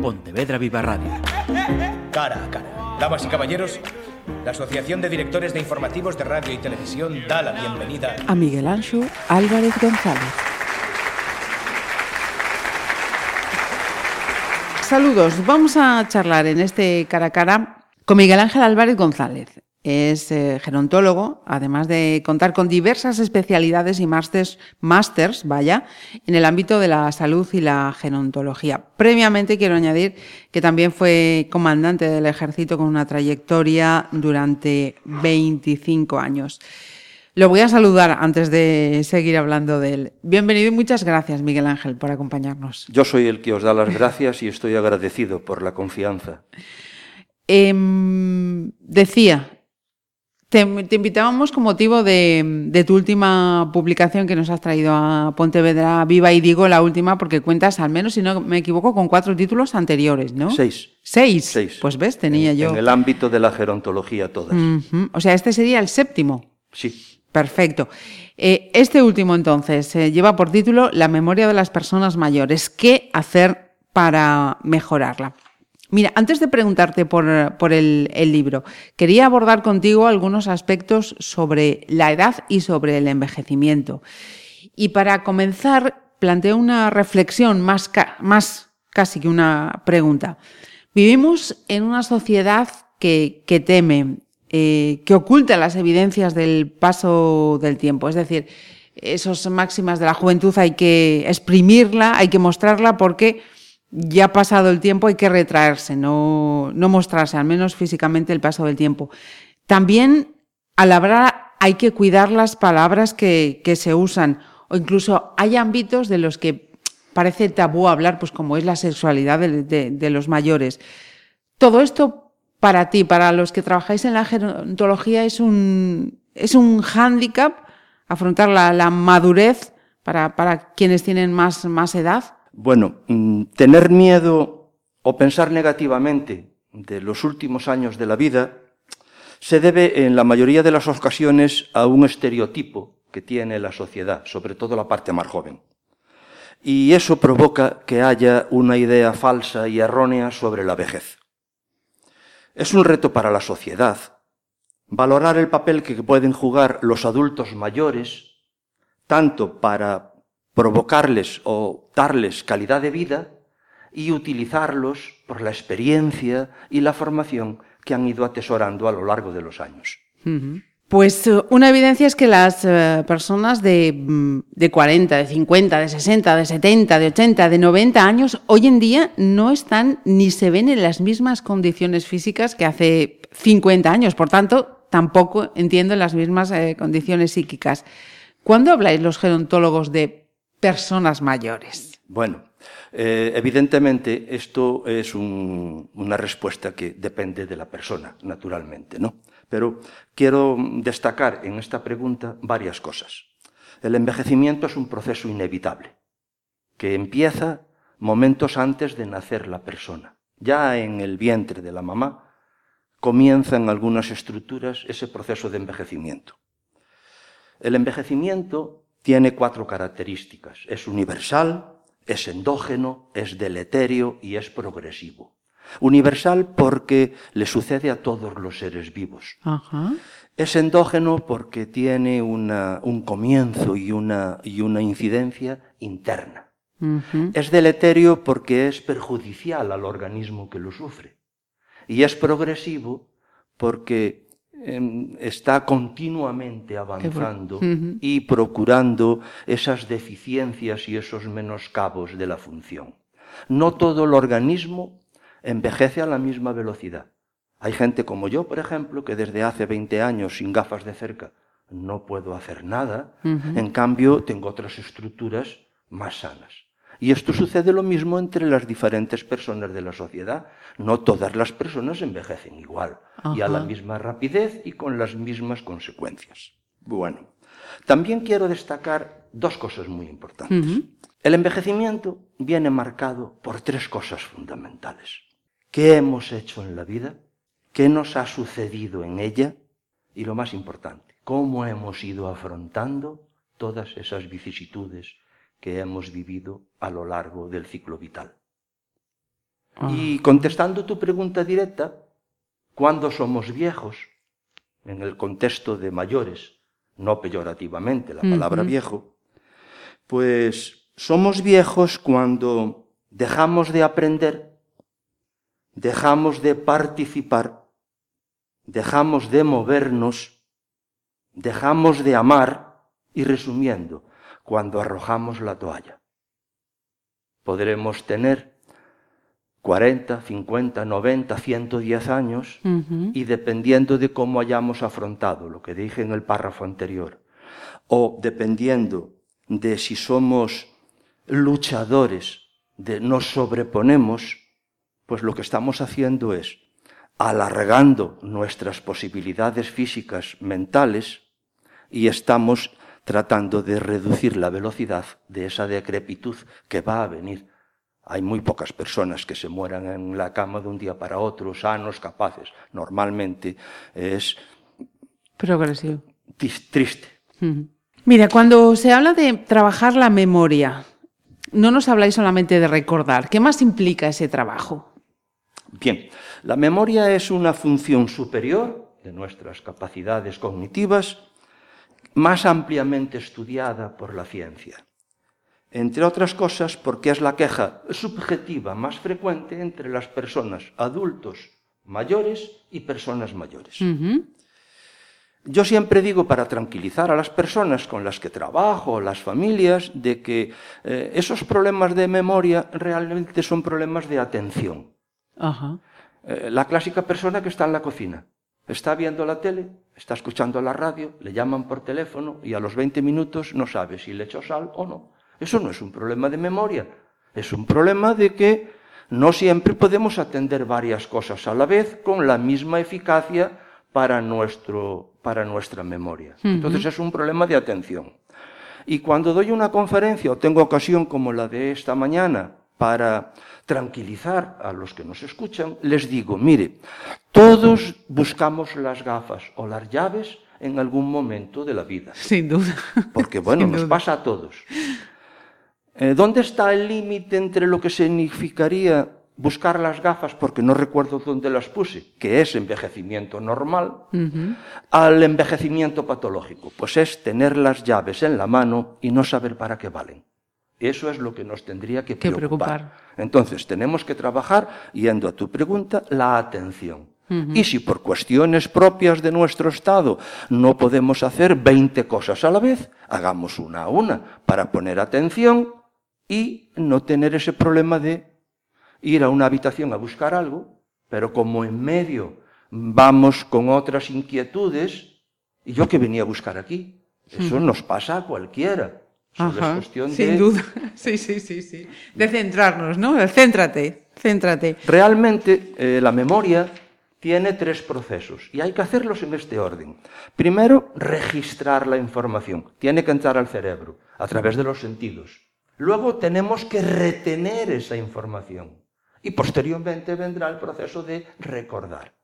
Pontevedra Viva Radio. Cara a cara. Damas y caballeros, la Asociación de Directores de Informativos de Radio y Televisión da la bienvenida a Miguel Anxo Álvarez González. Saludos, vamos a charlar en este cara a cara con Miguel Ángel Álvarez González. Es eh, gerontólogo, además de contar con diversas especialidades y másters, másters, vaya, en el ámbito de la salud y la gerontología. Previamente quiero añadir que también fue comandante del ejército con una trayectoria durante 25 años. Lo voy a saludar antes de seguir hablando de él. Bienvenido y muchas gracias, Miguel Ángel, por acompañarnos. Yo soy el que os da las gracias y estoy agradecido por la confianza. Eh, decía, te, invitábamos con motivo de, tu última publicación que nos has traído a Pontevedra Viva y digo la última porque cuentas, al menos si no me equivoco, con cuatro títulos anteriores, ¿no? Seis. Seis. Seis. Pues ves, tenía yo. En el ámbito de la gerontología todas. O sea, este sería el séptimo. Sí. Perfecto. Eh, este último entonces eh, lleva por título La memoria de las personas mayores. ¿Qué hacer para mejorarla? Mira, antes de preguntarte por, el, libro, quería abordar contigo algunos aspectos sobre la edad y sobre el envejecimiento. Y para comenzar, planteo una reflexión más, más casi que una pregunta. Vivimos en una sociedad que, teme, eh, que oculta las evidencias del paso del tiempo. Es decir, esas máximas de la juventud hay que exprimirla, hay que mostrarla porque ya pasado el tiempo, hay que retraerse, no, no mostrarse, al menos físicamente, el paso del tiempo. También al hablar hay que cuidar las palabras que, que se usan, o incluso hay ámbitos de los que parece tabú hablar, pues como es la sexualidad de, de, los mayores. Todo esto para ti, para los que trabajáis en la gerontología, es un, es un hándicap afrontar la, la madurez para, para quienes tienen más, más edad. Bueno, mm, tener miedo o pensar negativamente de los últimos años de la vida se debe en la mayoría de las ocasiones a un estereotipo que tiene la sociedad, sobre todo la parte más joven. Y eso provoca que haya una idea falsa y errónea sobre la vejez. Es un reto para la sociedad valorar el papel que pueden jugar los adultos mayores, tanto para provocarles o darles calidad de vida y utilizarlos por la experiencia y la formación que han ido atesorando a lo largo de los años. Pues eh, una evidencia es que las eh, personas de, mm, de 40, de 50, de 60, de 70, de 80, de 90 años hoy en día no están ni se ven en las mismas condiciones físicas que hace 50 años. Por tanto, tampoco entiendo en las mismas eh, condiciones psíquicas. ¿Cuándo habláis los gerontólogos de personas mayores? Bueno, eh, evidentemente esto es una respuesta que depende de la persona, naturalmente, ¿no? Pero quiero destacar en esta pregunta varias cosas. El envejecimiento es un proceso inevitable, que empieza momentos antes de nacer la persona. Ya en el vientre de la mamá comienzan algunas estructuras ese proceso de envejecimiento. El envejecimiento tiene cuatro características. Es universal, es endógeno, es deleterio y es progresivo. Universal porque le sucede a todos los seres vivos. Es endógeno porque tiene un comienzo y una, y una incidencia interna. Es deleterio porque es perjudicial al organismo que lo sufre. Y es progresivo porque está continuamente avanzando y procurando esas deficiencias y esos menoscabos de la función. No todo el organismo envejece a la misma velocidad. Hay gente como yo, por ejemplo, que desde hace 20 años sin gafas de cerca no puedo hacer nada, en cambio tengo otras estructuras más sanas. Y esto sucede lo mismo entre las diferentes personas de la sociedad. No todas las personas envejecen igual y a la misma rapidez y con las mismas consecuencias. Bueno, también quiero destacar dos cosas muy importantes. El envejecimiento viene marcado por tres cosas fundamentales. ¿Qué hemos hecho en la vida? ¿Qué nos ha sucedido en ella? Y lo más importante, ¿cómo hemos ido afrontando todas esas vicisitudes que hemos vivido a lo largo del ciclo vital. Y contestando tu pregunta directa, ¿cuándo somos viejos? En el contexto de mayores, no peyorativamente la palabra viejo, pues somos viejos cuando dejamos de aprender, dejamos de participar, dejamos de movernos, dejamos de amar y resumiendo, cuando arrojamos la toalla. Podremos tener 40, 50, 90, 110 años y dependiendo de cómo hayamos afrontado lo que dije en el párrafo anterior, o dependiendo de si somos luchadores, de nos sobreponemos, pues lo que estamos haciendo es alargando nuestras posibilidades físicas, mentales, y estamos tratando de reducir la velocidad de esa decrepitud que va a venir hay muy pocas personas que se mueran en la cama de un día para otro, sanos, capaces. Normalmente es... Progresivo. Triste. Mira, cuando se habla de trabajar la memoria, no nos habláis solamente de recordar. ¿Qué más implica ese trabajo? Bien, la memoria es una función superior de nuestras capacidades cognitivas, más ampliamente estudiada por la ciencia entre otras cosas porque es la queja subjetiva más frecuente entre las personas adultos mayores y personas mayores. Yo siempre digo para tranquilizar a las personas con las que trabajo, las familias, de que eh, esos problemas de memoria realmente son problemas de atención. Eh, la clásica persona que está en la cocina, está viendo la tele, está escuchando la radio, le llaman por teléfono y a los 20 minutos no sabe si le echó sal o no. Eso no es un problema de memoria, es un problema de que no siempre podemos atender varias cosas a la vez con la misma eficacia para, nuestro, para nuestra memoria. Entonces es un problema de atención. Y cuando doy una conferencia o tengo ocasión como la de esta mañana para tranquilizar a los que nos escuchan, les digo, mire, todos buscamos las gafas o las llaves en algún momento de la vida. Sin duda. Porque bueno, nos pasa a todos. Eh, ¿Dónde está el límite entre lo que significaría buscar las gafas porque no recuerdo dónde las puse, que es envejecimiento normal, al envejecimiento patológico? Pues es tener las llaves en la mano y no saber para qué valen. Eso es lo que nos tendría que preocupar. Entonces, tenemos que trabajar, yendo a tu pregunta, la atención. Y si por cuestiones propias de nuestro estado no podemos hacer 20 cosas a la vez, hagamos una a una para poner atención y no tener ese problema de ir a una habitación a buscar algo, pero como en medio vamos con otras inquietudes, y yo que venía a buscar aquí, eso nos pasa a cualquiera. sin duda. Sí, sí, sí, sí. De centrarnos, ¿no? Céntrate, céntrate. Realmente eh, la memoria tiene tres procesos y hay que hacerlos en este orden. Primero, registrar la información. Tiene que entrar al cerebro a través de los sentidos. Luego tenemos que retener esa información y posteriormente vendrá el proceso de recordar.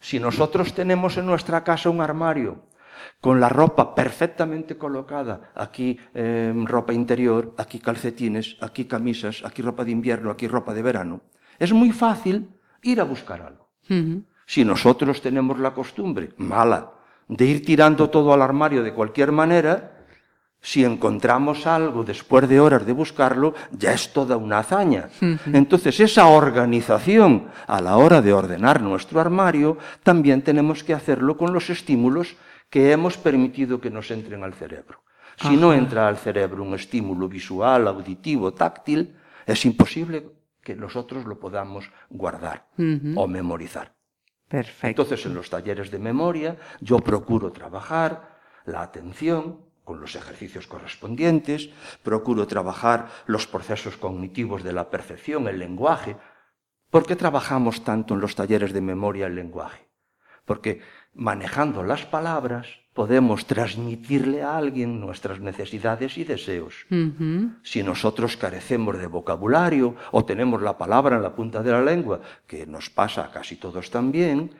Si nosotros tenemos en nuestra casa un armario con la ropa perfectamente colocada, aquí em, ropa interior, aquí calcetines, aquí camisas, aquí ropa de invierno, aquí ropa de verano, es muy fácil ir a buscar algo. Si nosotros tenemos la costumbre mala de ir tirando todo al armario de cualquier manera, si encontramos algo después de horas de buscarlo, ya es toda una hazaña. Entonces, esa organización a la hora de ordenar nuestro armario, también tenemos que hacerlo con los estímulos que hemos permitido que nos entren al cerebro. Si no entra al cerebro un estímulo visual, auditivo, táctil, es imposible que nosotros lo podamos guardar o memorizar. Perfecto. Entonces, en los talleres de memoria, yo procuro trabajar la atención, con los ejercicios correspondientes, procuro trabajar los procesos cognitivos de la percepción, el lenguaje. ¿Por qué trabajamos tanto en los talleres de memoria el lenguaje? Porque manejando las palabras podemos transmitirle a alguien nuestras necesidades y deseos. Si nosotros carecemos de vocabulario o tenemos la palabra en la punta de la lengua, que nos pasa a casi todos también,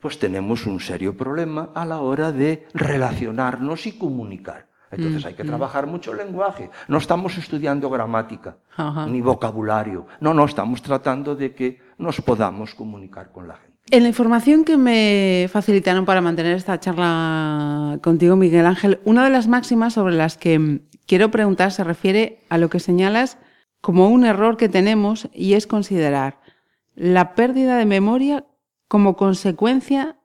pues tenemos un serio problema a la hora de relacionarnos y comunicar. Entonces hay que trabajar mucho el lenguaje. No estamos estudiando gramática ni vocabulario. No, no, estamos tratando de que nos podamos comunicar con la gente. En la información que me facilitaron para mantener esta charla contigo, Miguel Ángel, una de las máximas sobre las que quiero preguntar se refiere a lo que señalas como un error que tenemos y es considerar la pérdida de memoria como consecuencia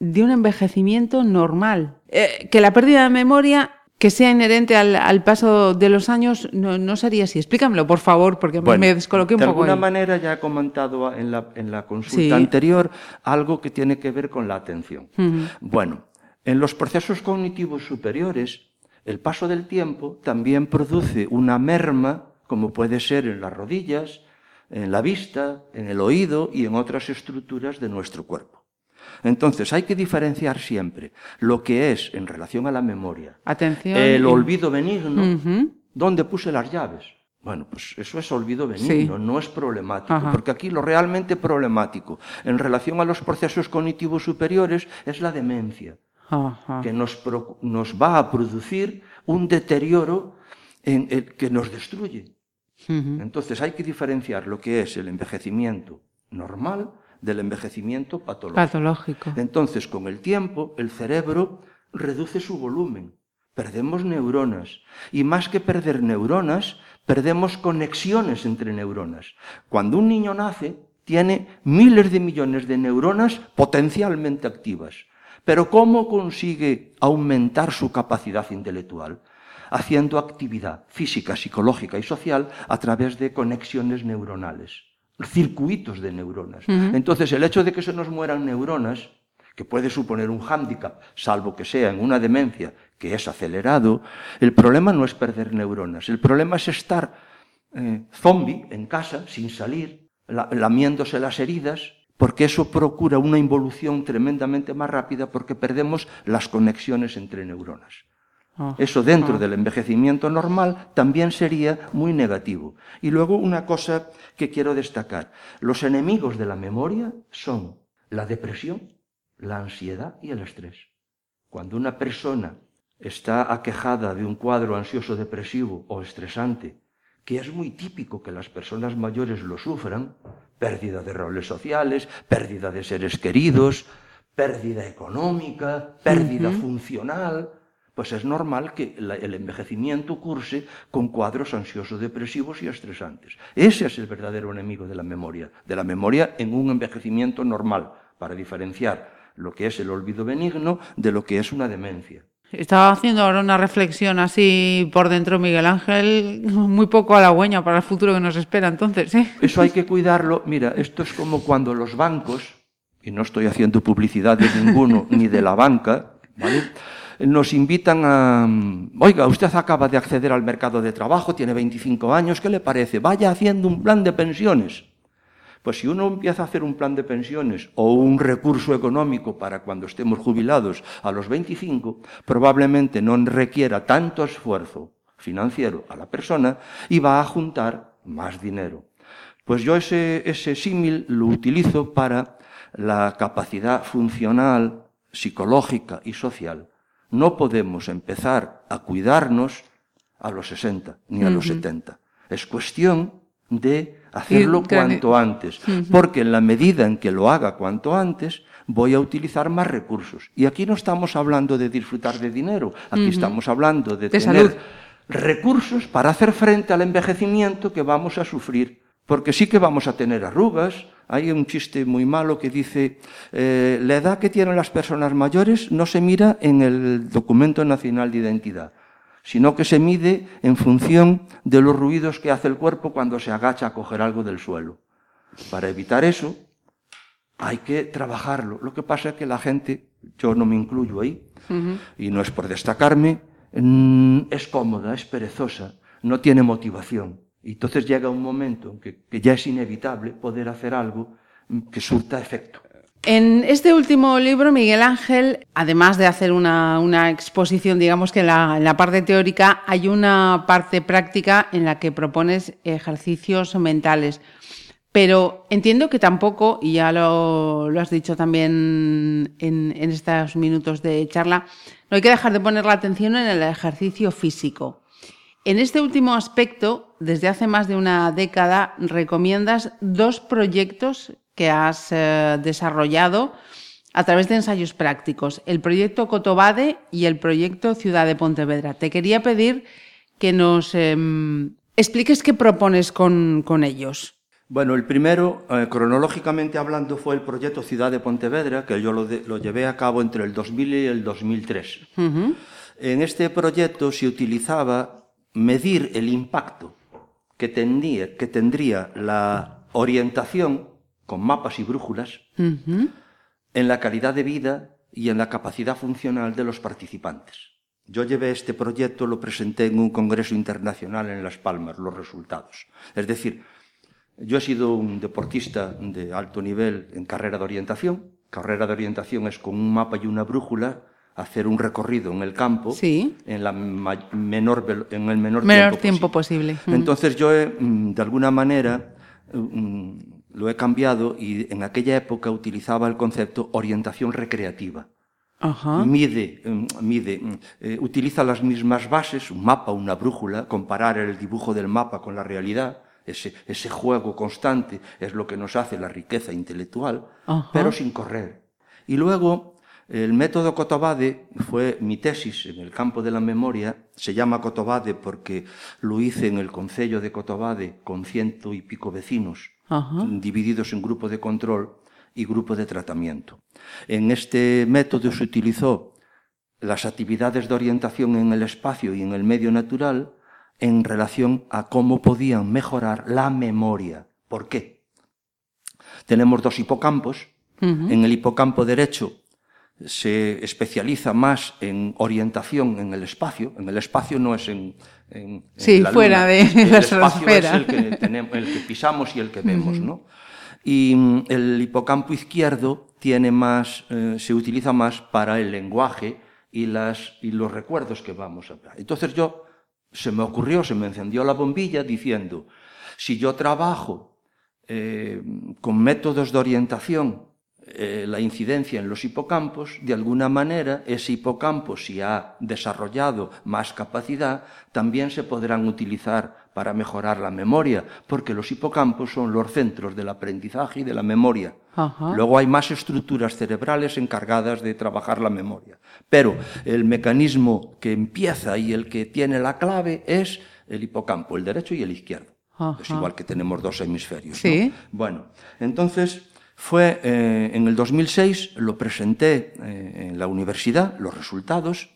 de un envejecimiento normal. Eh, que la pérdida de memoria que sea inherente al, paso de los años no, sería así. Explícamelo, por favor, porque me descoloqué un poco. De alguna manera ya he comentado en la, en la consulta anterior algo que tiene que ver con la atención. Bueno, en los procesos cognitivos superiores, el paso del tiempo también produce una merma, como puede ser en las rodillas, en la vista, en el oído y en otras estructuras de nuestro cuerpo. Entonces, hay que diferenciar siempre lo que es en relación a la memoria. Atención. El olvido benigno. ¿Dónde puse las llaves? Bueno, pues eso es olvido benigno, no es problemático, porque aquí lo realmente problemático en relación a los procesos cognitivos superiores es la demencia, que nos, nos, va a producir un deterioro en el que nos destruye. Entonces hay que diferenciar lo que es el envejecimiento normal del envejecimiento patológico. Entonces, con el tiempo, el cerebro reduce su volumen, perdemos neuronas, y más que perder neuronas, perdemos conexiones entre neuronas. Cuando un niño nace, tiene miles de millones de neuronas potencialmente activas. Pero ¿cómo consigue aumentar su capacidad intelectual? Haciendo actividad física, psicológica y social a través de conexiones neuronales circuitos de neuronas. Entonces, el hecho de que se nos mueran neuronas, que puede suponer un hándicap, salvo que sea en una demencia que es acelerado, el problema no es perder neuronas, el problema es estar eh, zombie en casa, sin salir, lamiéndose las heridas, porque eso procura una involución tremendamente más rápida porque perdemos las conexiones entre neuronas. Ah, Eso dentro ah. del envejecimiento normal también sería muy negativo. Y luego una cosa que quiero destacar. Los enemigos de la memoria son la depresión, la ansiedad y el estrés. Cuando una persona está aquejada de un cuadro ansioso depresivo o estresante, que es muy típico que las personas mayores lo sufran, pérdida de roles sociales, pérdida de seres queridos, pérdida económica, pérdida funcional, pues es normal que el envejecimiento curse con cuadros ansioso-depresivos y estresantes. Ese es el verdadero enemigo de la memoria, de la memoria en un envejecimiento normal, para diferenciar lo que es el olvido benigno de lo que es una demencia. Estaba haciendo ahora una reflexión así por dentro, Miguel Ángel, muy poco halagüeña para el futuro que nos espera entonces. ¿eh? Eso hay que cuidarlo. Mira, esto es como cuando los bancos, y no estoy haciendo publicidad de ninguno ni de la banca, ¿vale? Nos invitan a, oiga, usted acaba de acceder al mercado de trabajo, tiene 25 años, ¿qué le parece? Vaya haciendo un plan de pensiones. Pues si uno empieza a hacer un plan de pensiones o un recurso económico para cuando estemos jubilados a los 25, probablemente no requiera tanto esfuerzo financiero a la persona y va a juntar más dinero. Pues yo ese, ese símil lo utilizo para la capacidad funcional, psicológica y social no podemos empezar a cuidarnos a los 60 ni a los 70. Es cuestión de hacerlo cuanto antes, porque en la medida en que lo haga cuanto antes, voy a utilizar más recursos. Y aquí no estamos hablando de disfrutar de dinero, aquí estamos hablando de, tener recursos para hacer frente al envejecimiento que vamos a sufrir porque sí que vamos a tener arrugas. Hay un chiste muy malo que dice, eh, la edad que tienen las personas mayores no se mira en el documento nacional de identidad, sino que se mide en función de los ruidos que hace el cuerpo cuando se agacha a coger algo del suelo. Para evitar eso, hay que trabajarlo. Lo que pasa es que la gente, yo no me incluyo ahí, y no es por destacarme, mm, es cómoda, es perezosa, no tiene motivación. Y entonces llega un momento en que, ya es inevitable poder hacer algo que surta efecto. En este último libro, Miguel Ángel, además de hacer una, exposición, digamos que en la, parte teórica, hay una parte práctica en la que propones ejercicios mentales. Pero entiendo que tampoco, y ya lo, lo has dicho también en, en, estos minutos de charla, no hay que dejar de poner la atención en el ejercicio físico. En este último aspecto, desde hace más de una década, recomiendas dos proyectos que has eh, desarrollado a través de ensayos prácticos, el proyecto Cotobade y el proyecto Ciudad de Pontevedra. Te quería pedir que nos eh, expliques qué propones con, con ellos. Bueno, el primero, eh, cronológicamente hablando, fue el proyecto Ciudad de Pontevedra, que yo lo, de, lo, llevé a cabo entre el 2000 y el 2003. Uh -huh. En este proyecto se utilizaba medir el impacto que, tendría, que tendría la orientación con mapas y brújulas uh -huh. en la calidad de vida y en la capacidad funcional de los participantes. Yo llevé este proyecto, lo presenté en un congreso internacional en Las Palmas, los resultados. Es decir, yo he sido un deportista de alto nivel en carrera de orientación. Carrera de orientación es con un mapa y una brújula hacer un recorrido en el campo sí. en, la menor, en el menor, menor tiempo, posible. posible. Entonces yo, he, mm, de alguna manera, mm, lo he cambiado y en aquella época utilizaba el concepto orientación recreativa. Ajá. Mide, mm, mide eh, utiliza las mismas bases, un mapa, una brújula, comparar el dibujo del mapa con la realidad, ese, ese juego constante es lo que nos hace la riqueza intelectual, Ajá. pero sin correr. Y luego, el método Cotobade fue mi tesis en el campo de la memoria, se llama Cotobade porque lo hice en el concello de Cotobade con ciento y pico vecinos, Ajá. divididos en grupo de control y grupo de tratamiento. En este método se utilizó las actividades de orientación en el espacio y en el medio natural, en relación a cómo podían mejorar la memoria. ¿Por qué? Tenemos dos hipocampos. Uh -huh. En el hipocampo derecho se especializa más en orientación en el espacio. En el espacio no es en. en sí, en la fuera luna. de el la espacio es el que, tenemos, el que pisamos y el que vemos, uh -huh. ¿no? Y mm, el hipocampo izquierdo tiene más, eh, se utiliza más para el lenguaje y, las, y los recuerdos que vamos a ver. Entonces yo se me ocurrió, se me encendió la bombilla diciendo, si yo trabajo eh, con métodos de orientación eh, la incidencia en los hipocampos, de alguna manera ese hipocampo, si ha desarrollado más capacidad, también se podrán utilizar para mejorar la memoria, porque los hipocampos son los centros del aprendizaje y de la memoria. Ajá. Luego hay más estructuras cerebrales encargadas de trabajar la memoria. Pero el mecanismo que empieza y el que tiene la clave es el hipocampo, el derecho y el izquierdo. Ajá. Es igual que tenemos dos hemisferios. Sí. ¿no? Bueno, entonces fue eh, en el 2006, lo presenté eh, en la universidad, los resultados,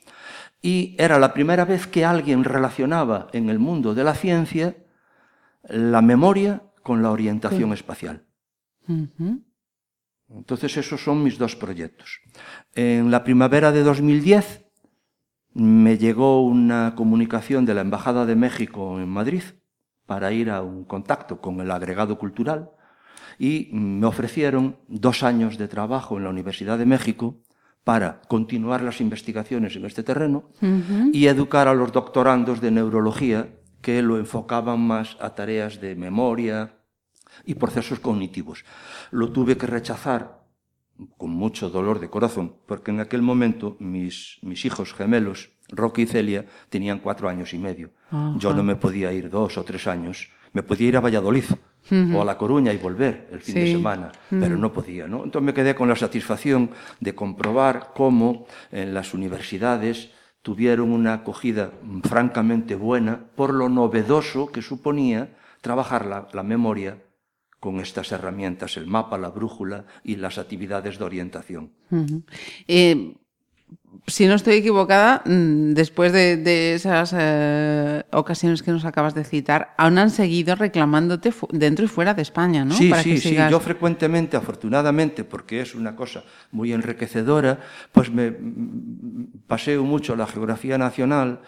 y era la primera vez que alguien relacionaba en el mundo de la ciencia la memoria con la orientación Sí. espacial. Uh -huh. Entonces esos son mis dos proyectos. En la primavera de 2010 me llegó una comunicación de la Embajada de México en Madrid para ir a un contacto con el agregado cultural y me ofrecieron dos años de trabajo en la Universidad de México para continuar las investigaciones en este terreno Uh -huh. y educar a los doctorandos de neurología que lo enfocaban más a tareas de memoria y procesos cognitivos. Lo tuve que rechazar con mucho dolor de corazón, porque en aquel momento mis, mis hijos gemelos, Roque y Celia, tenían cuatro años y medio. Yo no me podía ir dos o tres años. Me podía ir a Valladolid o a La Coruña y volver el fin de semana, pero no podía. ¿no? Entonces me quedé con la satisfacción de comprobar cómo en las universidades tuvieron una acogida francamente buena por lo novedoso que suponía trabajar la, la memoria con estas herramientas, el mapa, la brújula y las actividades de orientación. Eh, si no estoy equivocada, mm, después de, de esas eh, ocasiones que nos acabas de citar, aún han seguido reclamándote dentro y fuera de España, ¿no? Sí, Para sí, que sí. Yo frecuentemente, afortunadamente, porque es una cosa muy enriquecedora, pues me mm, paseo mucho la geografía nacional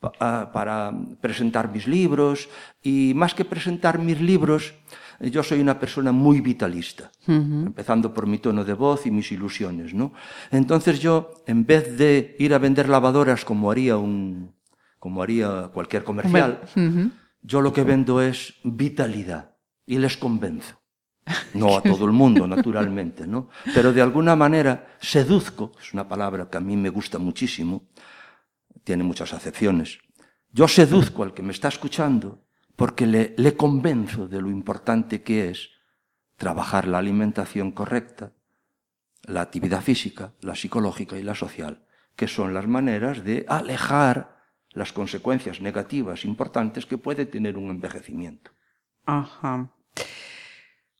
pa- a- para presentar mis libros y más que presentar mis libros, yo soy una persona muy vitalista, empezando por mi tono de voz y mis ilusiones, ¿no? Entonces yo, en vez de ir a vender lavadoras como haría un, como haría cualquier comercial, Ujú. yo lo que vendo es vitalidad y les convenzo. No a todo el mundo, naturalmente, ¿no? Pero de alguna manera seduzco, es una palabra que a mí me gusta muchísimo, tiene muchas acepciones. Yo seduzco al que me está escuchando porque le, le convenzo de lo importante que es trabajar la alimentación correcta, la actividad física, la psicológica y la social, que son las maneras de alejar las consecuencias negativas importantes que puede tener un envejecimiento. Ajá.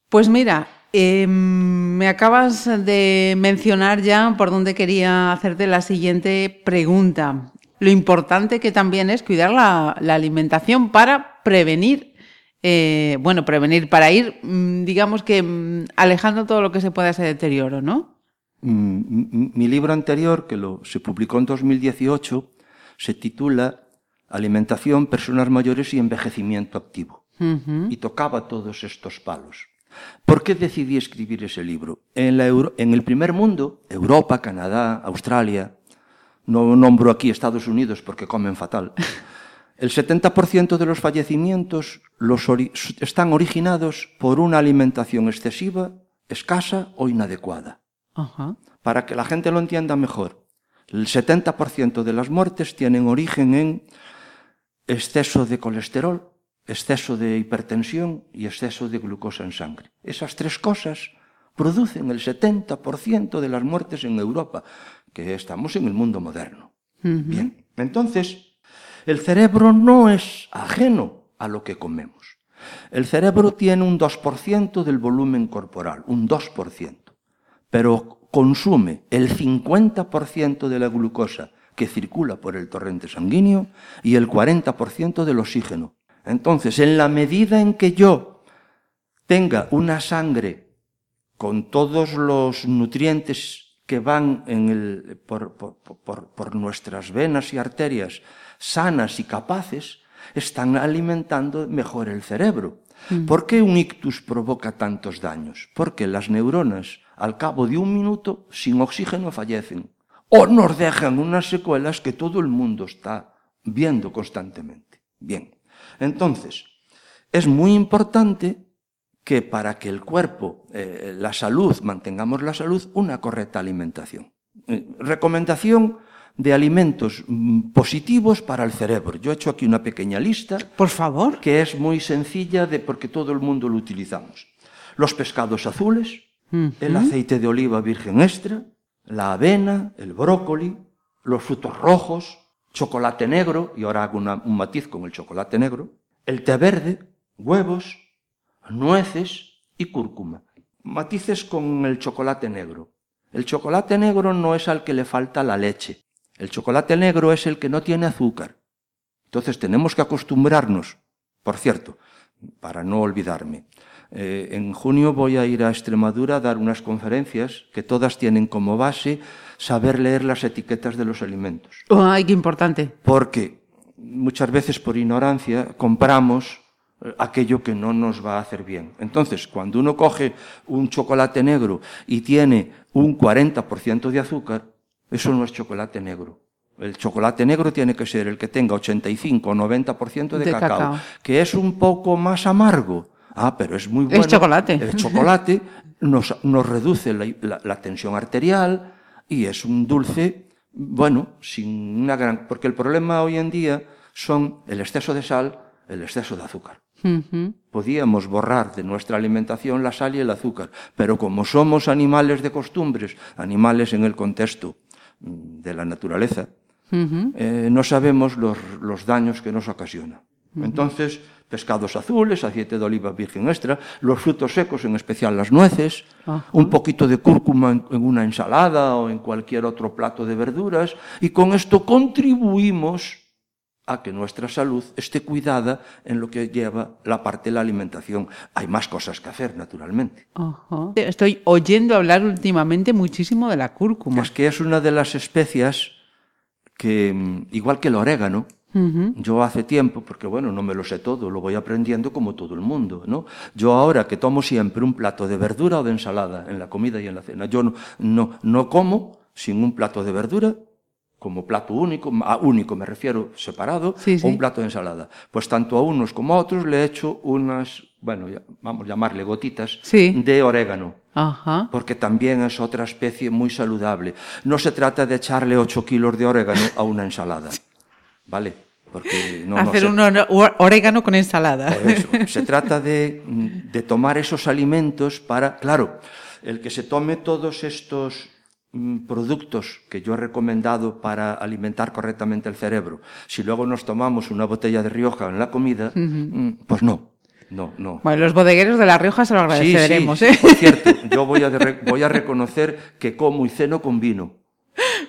Pues mira, eh, me acabas de mencionar ya por dónde quería hacerte la siguiente pregunta. Lo importante que también es cuidar la, la alimentación para prevenir, eh, bueno, prevenir, para ir, mm, digamos que, mm, alejando todo lo que se pueda ese deterioro, ¿no? Mm, mi libro anterior, que lo, se publicó en 2018, se titula Alimentación, personas mayores y envejecimiento activo. Uh -huh. Y tocaba todos estos palos. ¿Por qué decidí escribir ese libro? En, la Euro, en el primer mundo, Europa, Canadá, Australia, no nombro aquí Estados Unidos porque comen fatal, el 70% de los fallecimientos los ori están originados por una alimentación excesiva, escasa o inadecuada. Para que la gente lo entienda mejor, el 70% de las muertes tienen origen en exceso de colesterol, exceso de hipertensión y exceso de glucosa en sangre. Esas tres cosas producen el 70% de las muertes en Europa, que estamos en el mundo moderno. Uh -huh. Bien, entonces, el cerebro no es ajeno a lo que comemos. El cerebro tiene un 2% del volumen corporal, un 2%, pero consume el 50% de la glucosa que circula por el torrente sanguíneo y el 40% del oxígeno. Entonces, en la medida en que yo tenga una sangre con todos los nutrientes que van en por, nuestras venas y arterias sanas y capaces, están alimentando mejor el cerebro. Mm. ¿Por qué un ictus provoca tantos daños? Porque las neuronas, al cabo de un minuto, sin oxígeno fallecen. O nos dejan unas secuelas que todo el mundo está viendo constantemente. Bien. Entonces, es muy importante que para que el cuerpo, eh, la salud, mantengamos la salud, una correcta alimentación. Eh, recomendación de alimentos mm, positivos para el cerebro. Yo he hecho aquí una pequeña lista. Por favor. Que es muy sencilla de porque todo el mundo lo utilizamos. Los pescados azules, uh -huh. el aceite de oliva virgen extra, la avena, el brócoli, los frutos rojos, chocolate negro, y ahora hago una, un matiz con el chocolate negro, el té verde, huevos, nueces y cúrcuma. Matices con el chocolate negro. El chocolate negro no es al que le falta la leche. El chocolate negro es el que no tiene azúcar. Entonces tenemos que acostumbrarnos. Por cierto, para no olvidarme, eh, en junio voy a ir a Extremadura a dar unas conferencias que todas tienen como base saber leer las etiquetas de los alimentos. ¡Ay, qué importante! Porque muchas veces por ignorancia compramos eh, aquello que no nos va a hacer bien. Entonces, cuando uno coge un chocolate negro y tiene un 40% de azúcar, eso no es chocolate negro. El chocolate negro tiene que ser el que tenga 85 o 90% de, de cacao, cacao, que es un poco más amargo. Ah, pero es muy bueno. Es chocolate. El chocolate nos, nos reduce la, la, la, tensión arterial y es un dulce, bueno, sin una gran... Porque el problema hoy en día son el exceso de sal, el exceso de azúcar. Uh -huh. Podíamos borrar de nuestra alimentación la sal y el azúcar, pero como somos animales de costumbres, animales en el contexto de la naturaleza, uh -huh. eh, no sabemos los, los, daños que nos ocasiona. Uh -huh. Entonces, pescados azules, aceite de oliva virgen extra, los frutos secos, en especial las nueces, un poquito de cúrcuma en, en, una ensalada o en cualquier otro plato de verduras, y con esto contribuimos a que nuestra salud esté cuidada en lo que lleva la parte de la alimentación. Hay más cosas que hacer, naturalmente. Estoy oyendo hablar últimamente muchísimo de la cúrcuma. Es que es una de las especias que, igual que el orégano, yo hace tiempo, porque bueno, no me lo sé todo, lo voy aprendiendo como todo el mundo, ¿no? Yo ahora que tomo siempre un plato de verdura o de ensalada en la comida y en la cena, yo no, no, no como sin un plato de verdura como plato único, a único me refiero separado, Sí, sí. o un plato de ensalada. Pues tanto a unos como a otros le he hecho unas, bueno, vamos a llamarle gotitas Sí. de orégano Ajá. porque también es otra especie muy saludable. No se trata de echarle 8 kilos de orégano a una ensalada, ¿vale? Porque no, no Hacer se- un or- or- orégano con ensalada. por eso. Se trata de, de tomar esos alimentos para, claro, el que se tome todos estos productos que yo he recomendado para alimentar correctamente el cerebro, si luego nos tomamos una botella de Rioja en la comida, mm, pues no, no, no. Bueno, los bodegueros de La Rioja se lo agradeceremos, sí, ¿eh? sí. Por cierto, yo voy a, voy a reconocer que como y ceno con vino.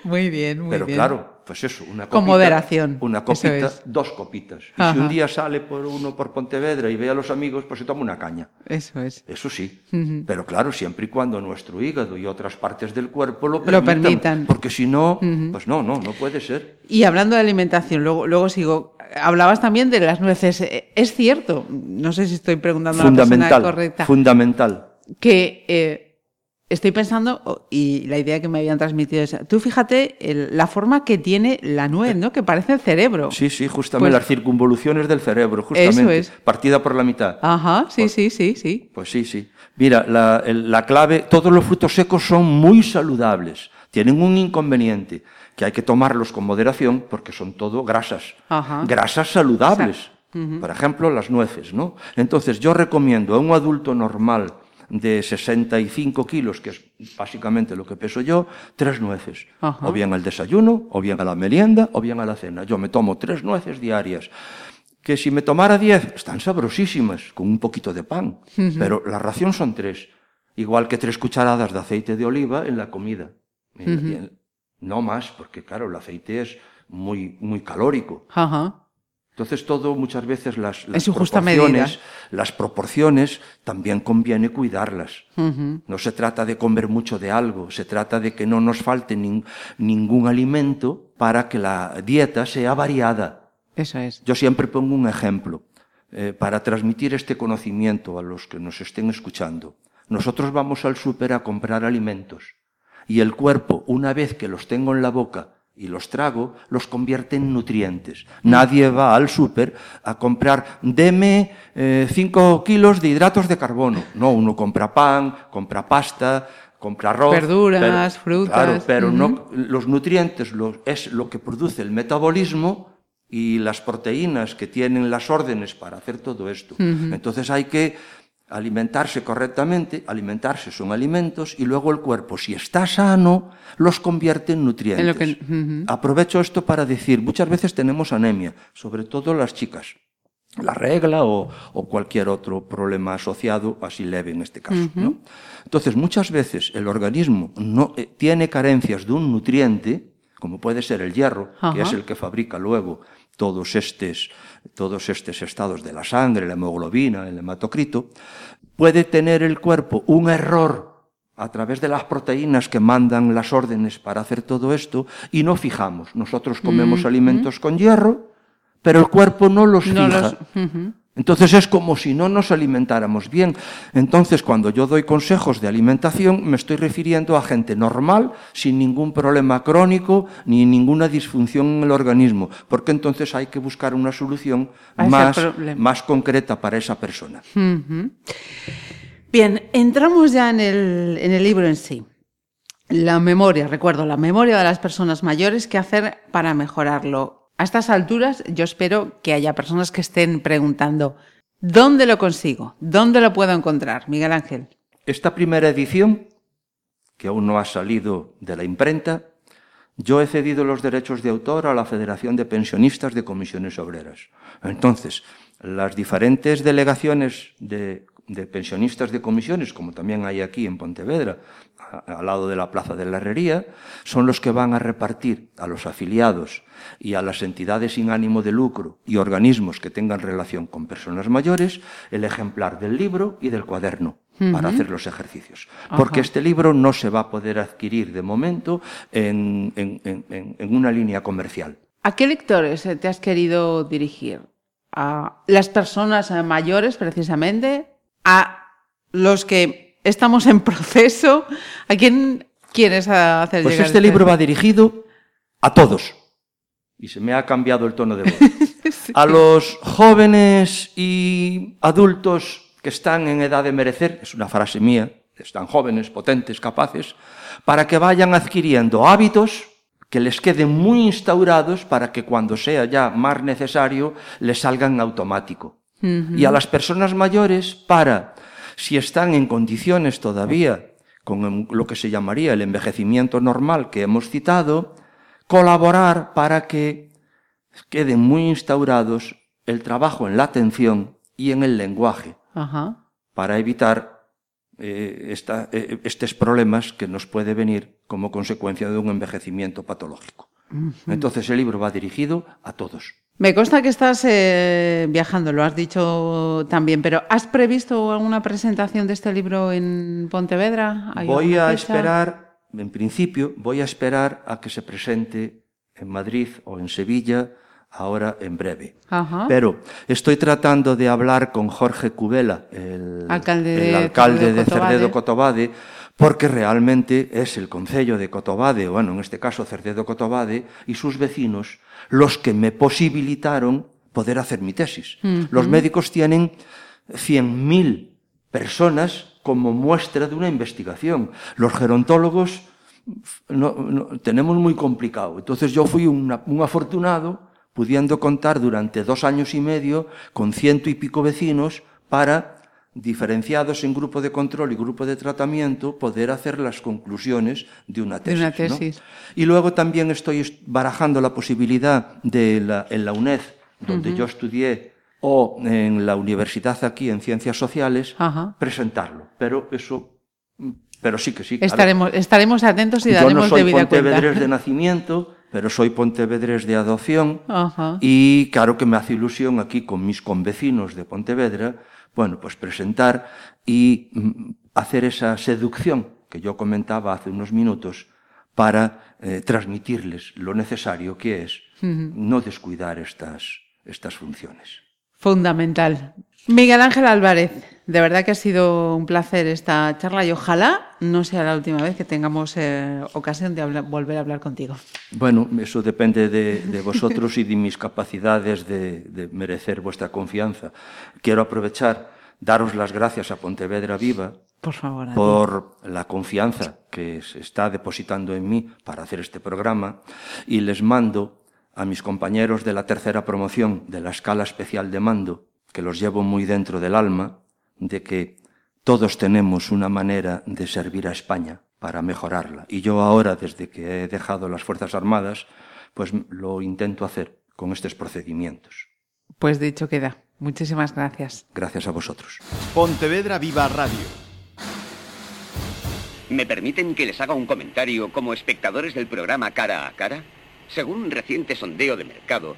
Muy bien, muy Pero bien. claro, pues eso, una copita. Con moderación, Una copita, es. dos copitas. Y Ajá. si un día sale por uno por Pontevedra y ve a los amigos, pues se toma una caña. Eso es. Eso sí. Pero claro, siempre y cuando nuestro hígado y otras partes del cuerpo lo permitan. Lo permitan. Porque si no, pues no, no, no puede ser. Y hablando de alimentación, luego, luego sigo. Hablabas también de las nueces. Eh, Es cierto, no sé si estoy preguntando a la persona correcta, Fundamental. que eh, estoy pensando, y la idea que me habían transmitido es, tú fíjate el- la forma que tiene la nuez, ¿no? Que parece el cerebro. Sí, sí, justamente Pues- las circunvoluciones del cerebro, justamente. es. Partida por la mitad. Ajá, sí, Pues- sí, sí, sí. Pues sí, sí. Mira, la, el- la clave, todos los frutos secos son muy saludables. Tienen un inconveniente, que hay que tomarlos con moderación porque son todo grasas. Ajá. Grasas saludables. Por ejemplo, las nueces, ¿no? Entonces, yo recomiendo a un adulto normal de 65 kilos, que es básicamente lo que peso yo, tres nueces. Ajá. O bien al desayuno, o bien a la merienda, o bien a la cena. Yo me tomo tres nueces diarias que si me tomara 10 están sabrosísimas, con un poquito de pan, pero la ración son tres, igual que tres cucharadas de aceite de oliva en la comida. Y- y- No más, porque claro, el aceite es muy, muy calórico. Ajá. Entonces todo muchas veces las, las proporciones, las proporciones también conviene cuidarlas. No se trata de comer mucho de algo, se trata de que no nos falte nin- ningún alimento para que la dieta sea variada. Eso es. Yo siempre pongo un ejemplo eh, para transmitir este conocimiento a los que nos estén escuchando. Nosotros vamos al súper a comprar alimentos y el cuerpo, una vez que los tengo en la boca y los trago, los convierte en nutrientes. Nadie va al súper a comprar, deme 5 kilos de hidratos de carbono. No, uno compra pan, compra pasta, compra arroz. Verduras, frutas. Claro, pero no, los nutrientes es lo que produce el metabolismo y las proteínas que tienen las órdenes para hacer todo esto. Entonces hay que alimentarse correctamente, alimentarse son alimentos y luego el cuerpo, si está sano, los convierte en nutrientes. En lo que- ujú. Aprovecho esto para decir, muchas veces tenemos anemia, sobre todo las chicas. La regla o, o cualquier otro problema asociado, así leve en este caso. ¿no? Entonces, muchas veces el organismo no, eh, tiene carencias de un nutriente, como puede ser el hierro, que es el que fabrica luego todos estos, todos estos estados de la sangre, la hemoglobina, el hematocrito, puede tener el cuerpo un error a través de las proteínas que mandan las órdenes para hacer todo esto y no fijamos. Nosotros comemos alimentos con hierro, pero el cuerpo no los No fija. los-. Entonces es como si no nos alimentáramos bien. Entonces cuando yo doy consejos de alimentación me estoy refiriendo a gente normal, sin ningún problema crónico ni ninguna disfunción en el organismo, porque entonces hay que buscar una solución más, más concreta para esa persona. Bien, entramos ya en el, en el libro en sí. La memoria, recuerdo, la memoria de las personas mayores, ¿qué hacer para mejorarlo? A estas alturas yo espero que haya personas que estén preguntando, ¿dónde lo consigo? ¿Dónde lo puedo encontrar? Miguel Ángel. Esta primera edición, que aún no ha salido de la imprenta, yo he cedido los derechos de autor a la Federación de Pensionistas de Comisiones Obreras. Entonces, las diferentes delegaciones de, de pensionistas de comisiones, como también hay aquí en Pontevedra, al lado de la Plaza de la Herrería, son los que van a repartir a los afiliados y a las entidades sin ánimo de lucro y organismos que tengan relación con personas mayores el ejemplar del libro y del cuaderno para hacer los ejercicios. Porque este libro no se va a poder adquirir de momento en, en- en- en- una línea comercial. ¿A qué lectores eh, te has querido dirigir? ¿A las personas mayores, precisamente? ¿A los que estamos en proceso? ¿A quién quieres hacer Pues llegar este libro va dirigido a todos. Y se me ha cambiado el tono de voz. A los jóvenes y adultos que están en edad de merecer, es una frase mía, están jóvenes, potentes, capaces, para que vayan adquiriendo hábitos que les queden muy instaurados para que cuando sea ya más necesario les salgan automático. Y a las personas mayores para, si están en condiciones todavía con lo que se llamaría el envejecimiento normal que hemos citado, colaborar para que queden muy instaurados el trabajo en la atención y en el lenguaje, para evitar eh, esta, eh, estos problemas que nos puede venir como consecuencia de un envejecimiento patológico. Entonces el libro va dirigido a todos. Me consta que estás eh, viajando, lo has dicho también, pero ¿has previsto alguna presentación de este libro en Pontevedra? Voy a esperar, en principio, voy a esperar a que se presente en Madrid o en Sevilla ahora en breve. Ajá. Pero estoy tratando de hablar con Jorge Cubela, el alcalde de, el alcalde de. Cerdedo Cotobade, porque realmente es el Concello de Cotobade, bueno, en este caso Cerdedo Cotobade, y sus vecinos, los que me posibilitaron poder hacer mi tesis. Uh -huh. Los médicos tienen 100.000 personas como muestra de una investigación. Los gerontólogos no, no, tenemos muy complicado. Entonces yo fui una, un afortunado pudiendo contar durante dos años y medio con ciento y pico vecinos para diferenciados en grupo de control y grupo de tratamiento, poder hacer las conclusiones de una tesis. De una tesis. ¿no? Y luego también estoy barajando la posibilidad de la, en la UNED, donde uh -huh. yo estudié, o en la universidad aquí en Ciencias Sociales, uh -huh. presentarlo. Pero eso, pero sí que sí. Estaremos, estaremos atentos y daremos yo no soy debida pontevedrés cuenta. de nacimiento, pero soy pontevedrés de adopción. -huh. Y claro que me hace ilusión aquí con mis convecinos de Pontevedra, bueno, pues presentar y mm, hacer esa seducción que yo comentaba hace unos minutos para eh, transmitirles lo necesario que es uh -huh. no descuidar estas, estas funciones. Fundamental. Miguel Ángel Álvarez, de verdad que ha sido un placer esta charla y ojalá no sea la última vez que tengamos eh, ocasión de hablar, volver a hablar contigo. Bueno, eso depende de, de vosotros y de mis capacidades de, de, merecer vuestra confianza. Quiero aprovechar, daros las gracias a Pontevedra Viva por, favor, por la confianza que se está depositando en mí para hacer este programa y les mando a mis compañeros de la tercera promoción de la escala especial de mando que los llevo muy dentro del alma, de que todos tenemos una manera de servir a España para mejorarla. Y yo ahora, desde que he dejado las Fuerzas Armadas, pues lo intento hacer con estos procedimientos. Pues dicho queda. Muchísimas gracias. Gracias a vosotros. Pontevedra Viva Radio. ¿Me permiten que les haga un comentario como espectadores del programa Cara a Cara? Según un reciente sondeo de mercado,